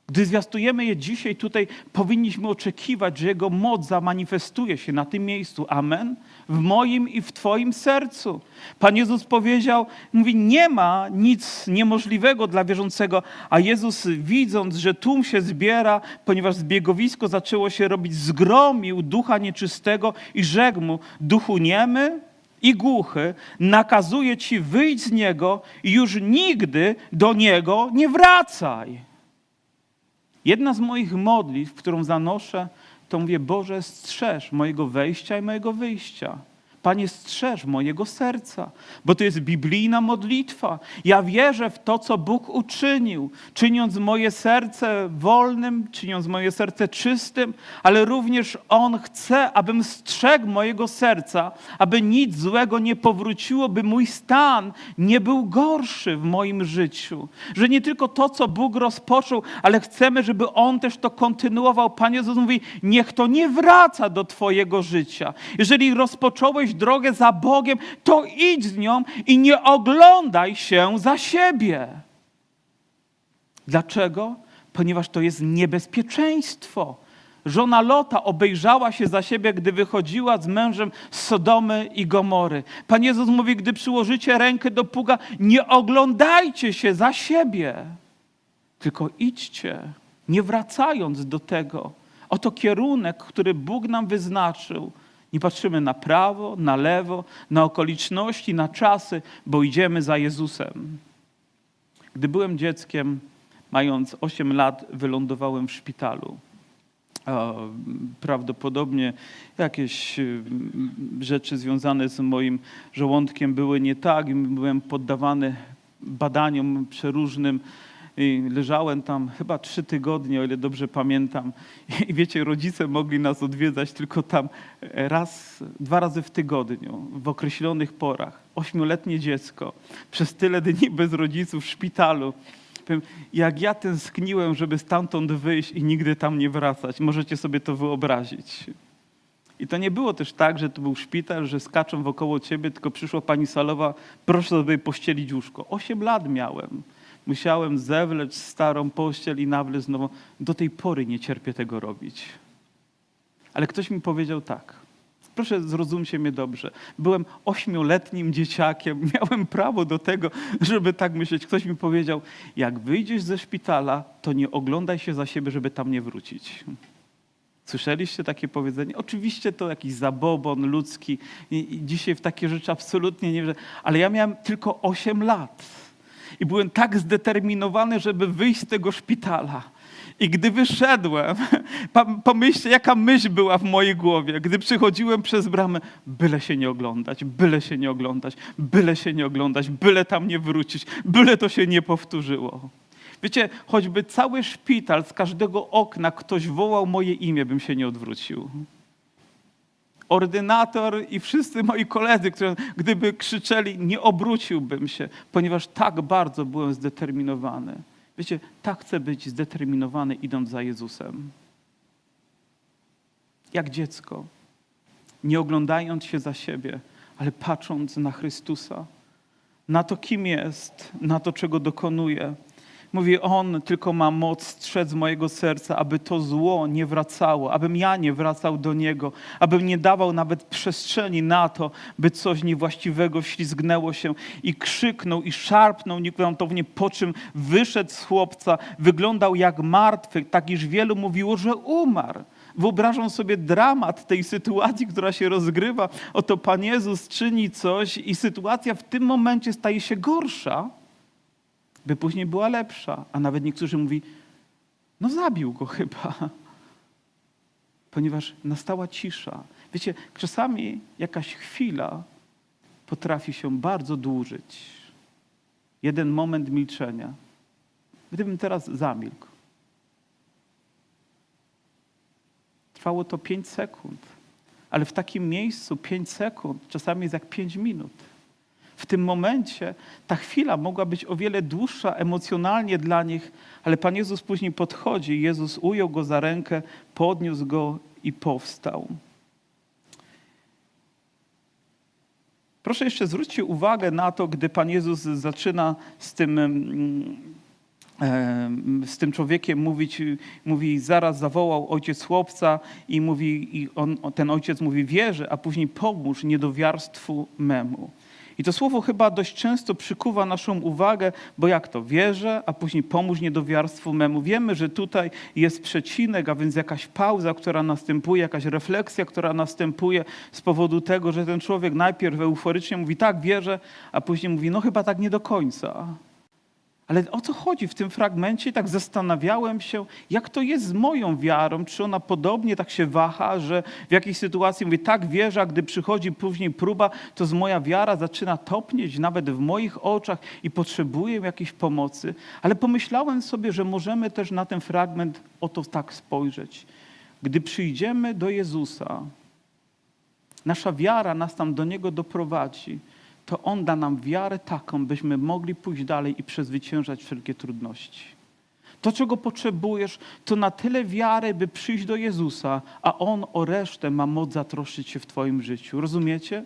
Gdy zwiastujemy je dzisiaj tutaj, powinniśmy oczekiwać, że Jego moc zamanifestuje się na tym miejscu. Amen. W moim i w Twoim sercu. Pan Jezus powiedział, mówi, nie ma nic niemożliwego dla wierzącego, a Jezus widząc, że tłum się zbiera, ponieważ zbiegowisko zaczęło się robić, zgromił ducha nieczystego i rzekł mu, duchu niemy, i głuchy, nakazuje ci wyjść z niego i już nigdy do niego nie wracaj. Jedna z moich modlitw, którą zanoszę, to mówię: Boże, strzeż mojego wejścia i mojego wyjścia. Panie, strzeż mojego serca, bo to jest biblijna modlitwa. Ja wierzę w to, co Bóg uczynił, czyniąc moje serce wolnym, czyniąc moje serce czystym, ale również On chce, abym strzegł mojego serca, aby nic złego nie powróciło, by mój stan nie był gorszy w moim życiu. Że nie tylko to, co Bóg rozpoczął, ale chcemy, żeby On też to kontynuował. Panie Jezus mówi, niech to nie wraca do Twojego życia. Jeżeli rozpocząłeś drogę za Bogiem, to idź z nią i nie oglądaj się za siebie. Dlaczego? Ponieważ to jest niebezpieczeństwo. Żona Lota obejrzała się za siebie, gdy wychodziła z mężem z Sodomy i Gomory. Pan Jezus mówi, gdy przyłożycie rękę do puga, nie oglądajcie się za siebie, tylko idźcie, nie wracając do tego. Oto kierunek, który Bóg nam wyznaczył – nie patrzymy na prawo, na lewo, na okoliczności, na czasy, bo idziemy za Jezusem. Gdy byłem dzieckiem, mając 8 lat, wylądowałem w szpitalu. Prawdopodobnie jakieś rzeczy związane z moim żołądkiem były nie tak i byłem poddawany badaniom przeróżnym. I leżałem tam chyba trzy tygodnie, o ile dobrze pamiętam. I wiecie, rodzice mogli nas odwiedzać tylko tam raz, dwa razy w tygodniu, w określonych porach. Ośmioletnie dziecko, przez tyle dni bez rodziców w szpitalu. Jak ja tęskniłem, żeby stamtąd wyjść i nigdy tam nie wracać. Możecie sobie to wyobrazić. I to nie było też tak, że to był szpital, że skaczą wokoło ciebie, tylko przyszła pani salowa, proszę sobie pościelić łóżko. Osiem lat miałem musiałem zewleć starą pościel i nawlec nową. Do tej pory nie cierpię tego robić. Ale ktoś mi powiedział tak. Proszę, zrozumcie mnie dobrze. Byłem ośmioletnim dzieciakiem, miałem prawo do tego, żeby tak myśleć. Ktoś mi powiedział, jak wyjdziesz ze szpitala, to nie oglądaj się za siebie, żeby tam nie wrócić. Słyszeliście takie powiedzenie? Oczywiście to jakiś zabobon ludzki i, dzisiaj w takie rzeczy absolutnie nie wierzę, ale ja miałem tylko 8 lat i byłem tak zdeterminowany, żeby wyjść z tego szpitala. I gdy wyszedłem, pomyślcie, jaka myśl była w mojej głowie, gdy przychodziłem przez bramę, byle się nie oglądać, byle się nie oglądać, byle się nie oglądać, byle tam nie wrócić, byle to się nie powtórzyło. Wiecie, choćby cały szpital, z każdego okna ktoś wołał moje imię, bym się nie odwrócił. Ordynator i wszyscy moi koledzy, którzy gdyby krzyczeli, nie obróciłbym się, ponieważ tak bardzo byłem zdeterminowany. Wiecie, tak chcę być zdeterminowany idąc za Jezusem. Jak dziecko, nie oglądając się za siebie, ale patrząc na Chrystusa, na to, kim jest, na to, czego dokonuje. Mówi, On tylko ma moc strzec mojego serca, aby to zło nie wracało, abym ja nie wracał do Niego, abym nie dawał nawet przestrzeni na to, by coś niewłaściwego ślizgnęło się i krzyknął i szarpnął niegwałtownie, po czym wyszedł z chłopca, wyglądał jak martwy, tak iż wielu mówiło, że umarł. Wyobrażam sobie dramat tej sytuacji, która się rozgrywa. Oto Pan Jezus czyni coś i sytuacja w tym momencie staje się gorsza, by później była lepsza. A nawet niektórzy mówi, no zabił go chyba. Ponieważ nastała cisza. Wiecie, czasami jakaś chwila potrafi się bardzo dłużyć. Jeden moment milczenia. Gdybym teraz zamilkł, Trwało to 5 sekund, ale w takim miejscu 5 sekund czasami jest jak 5 minut. W tym momencie ta chwila mogła być o wiele dłuższa emocjonalnie dla nich, ale Pan Jezus później podchodzi, Jezus ujął go za rękę, podniósł go i powstał. Proszę jeszcze zwróćcie uwagę na to, gdy Pan Jezus zaczyna z tym mm, z tym człowiekiem mówić, mówi, zaraz zawołał ojciec chłopca i mówi, i on, ten ojciec mówi, wierzę, a później pomóż niedowiarstwu memu. I to słowo chyba dość często przykuwa naszą uwagę, bo jak to? Wierzę, a później pomóż niedowiarstwu memu. Wiemy, że tutaj jest przecinek, a więc jakaś pauza, która następuje, jakaś refleksja, która następuje z powodu tego, że ten człowiek najpierw euforycznie mówi tak, wierzę, a później mówi, no chyba tak nie do końca. Ale o co chodzi w tym fragmencie? Tak zastanawiałem się, jak to jest z moją wiarą. Czy ona podobnie tak się waha, że w jakiejś sytuacji mówię, tak wierzę, a gdy przychodzi później próba, to z moja wiara zaczyna topnieć nawet w moich oczach i potrzebuję jakiejś pomocy. Ale pomyślałem sobie, że możemy też na ten fragment oto tak spojrzeć. Gdy przyjdziemy do Jezusa, nasza wiara nas tam do Niego doprowadzi to On da nam wiarę taką, byśmy mogli pójść dalej i przezwyciężać wszelkie trudności. To, czego potrzebujesz, to na tyle wiary, by przyjść do Jezusa, a On o resztę ma moc zatroszczyć się w Twoim życiu. Rozumiecie?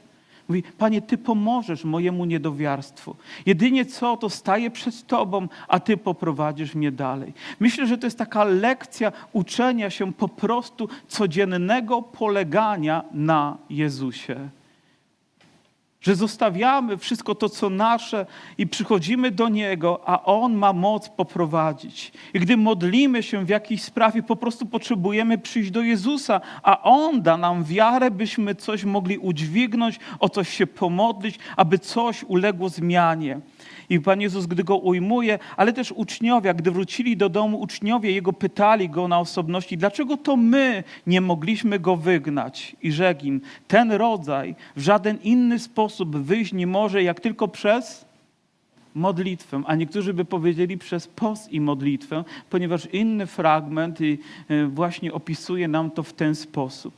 Mówi, Panie, Ty pomożesz mojemu niedowiarstwu. Jedynie co, to staję przed Tobą, a Ty poprowadzisz mnie dalej. Myślę, że to jest taka lekcja uczenia się po prostu codziennego polegania na Jezusie że zostawiamy wszystko to, co nasze i przychodzimy do Niego, a On ma moc poprowadzić. I gdy modlimy się w jakiejś sprawie, po prostu potrzebujemy przyjść do Jezusa, a On da nam wiarę, byśmy coś mogli udźwignąć, o coś się pomodlić, aby coś uległo zmianie. I Pan Jezus, gdy go ujmuje, ale też uczniowie, gdy wrócili do domu, uczniowie jego pytali go na osobności, dlaczego to my nie mogliśmy go wygnać? I rzekł im, ten rodzaj w żaden inny sposób wyjść nie może, jak tylko przez modlitwę, a niektórzy by powiedzieli przez post i modlitwę, ponieważ inny fragment y, właśnie opisuje nam to w ten sposób.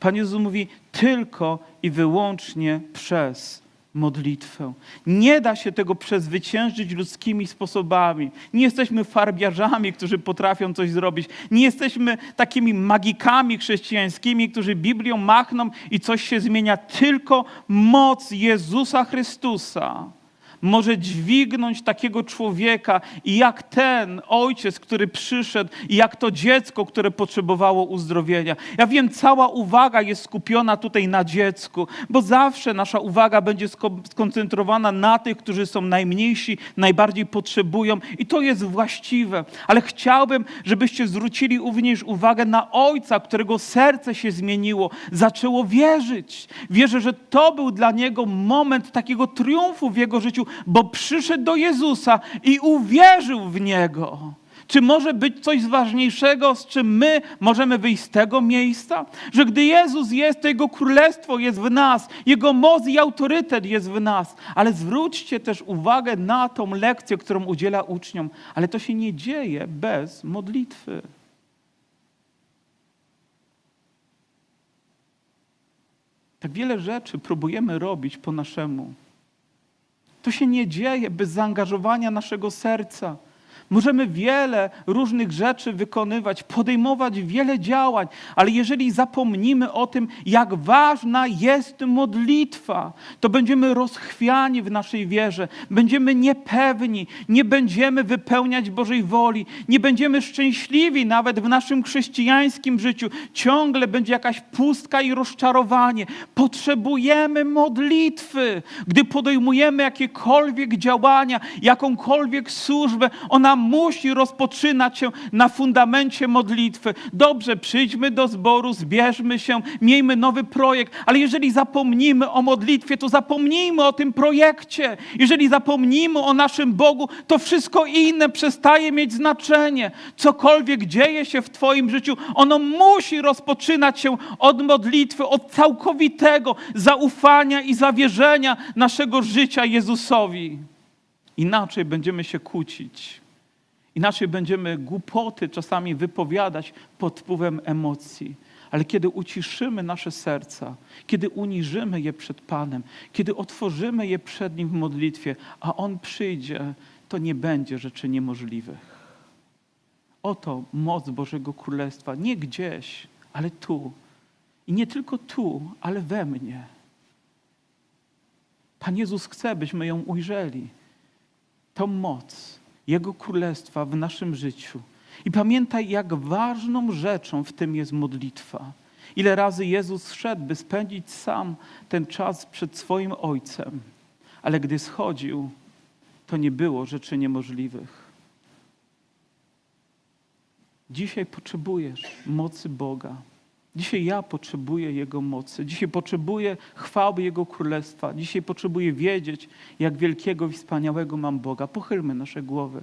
Pan Jezus mówi tylko i wyłącznie przez modlitwę. Nie da się tego przezwyciężyć ludzkimi sposobami. Nie jesteśmy farbiarzami, którzy potrafią coś zrobić. Nie jesteśmy takimi magikami chrześcijańskimi, którzy Biblią machną i coś się zmienia. Tylko moc Jezusa Chrystusa może dźwignąć takiego człowieka i jak ten ojciec, który przyszedł i jak to dziecko, które potrzebowało uzdrowienia. Ja wiem, cała uwaga jest skupiona tutaj na dziecku, bo zawsze nasza uwaga będzie skoncentrowana na tych, którzy są najmniejsi, najbardziej potrzebują i to jest właściwe. Ale chciałbym, żebyście zwrócili również uwagę na ojca, którego serce się zmieniło, zaczęło wierzyć. Wierzę, że to był dla niego moment takiego triumfu w jego życiu, bo przyszedł do Jezusa i uwierzył w Niego. Czy może być coś ważniejszego, z czym my możemy wyjść z tego miejsca? Że gdy Jezus jest, to Jego królestwo jest w nas, Jego moc i autorytet jest w nas. Ale zwróćcie też uwagę na tą lekcję, którą udziela uczniom. Ale to się nie dzieje bez modlitwy. Tak wiele rzeczy próbujemy robić po naszemu. To się nie dzieje bez zaangażowania naszego serca. Możemy wiele różnych rzeczy wykonywać, podejmować wiele działań, ale jeżeli zapomnimy o tym, jak ważna jest modlitwa, to będziemy rozchwiani w naszej wierze, będziemy niepewni, nie będziemy wypełniać Bożej woli, nie będziemy szczęśliwi nawet w naszym chrześcijańskim życiu. Ciągle będzie jakaś pustka i rozczarowanie. Potrzebujemy modlitwy. Gdy podejmujemy jakiekolwiek działania, jakąkolwiek służbę, musi rozpoczynać się na fundamencie modlitwy. Dobrze, przyjdźmy do zboru, zbierzmy się, miejmy nowy projekt, ale jeżeli zapomnimy o modlitwie, to zapomnijmy o tym projekcie. Jeżeli zapomnimy o naszym Bogu, to wszystko inne przestaje mieć znaczenie. Cokolwiek dzieje się w Twoim życiu, ono musi rozpoczynać się od modlitwy, od całkowitego zaufania i zawierzenia naszego życia Jezusowi. Inaczej będziemy się kłócić. Inaczej będziemy głupoty czasami wypowiadać pod wpływem emocji. Ale kiedy uciszymy nasze serca, kiedy uniżymy je przed Panem, kiedy otworzymy je przed Nim w modlitwie, a On przyjdzie, to nie będzie rzeczy niemożliwych. Oto moc Bożego Królestwa, nie gdzieś, ale tu. I nie tylko tu, ale we mnie. Pan Jezus chce, byśmy ją ujrzeli. Tą moc Jego Królestwa w naszym życiu. I pamiętaj, jak ważną rzeczą w tym jest modlitwa. Ile razy Jezus szedł, by spędzić sam ten czas przed swoim Ojcem, ale gdy schodził, to nie było rzeczy niemożliwych. Dzisiaj potrzebujesz mocy Boga. Dzisiaj ja potrzebuję Jego mocy. Dzisiaj potrzebuję chwały Jego Królestwa. Dzisiaj potrzebuję wiedzieć, jak wielkiego i wspaniałego mam Boga. Pochylmy nasze głowy.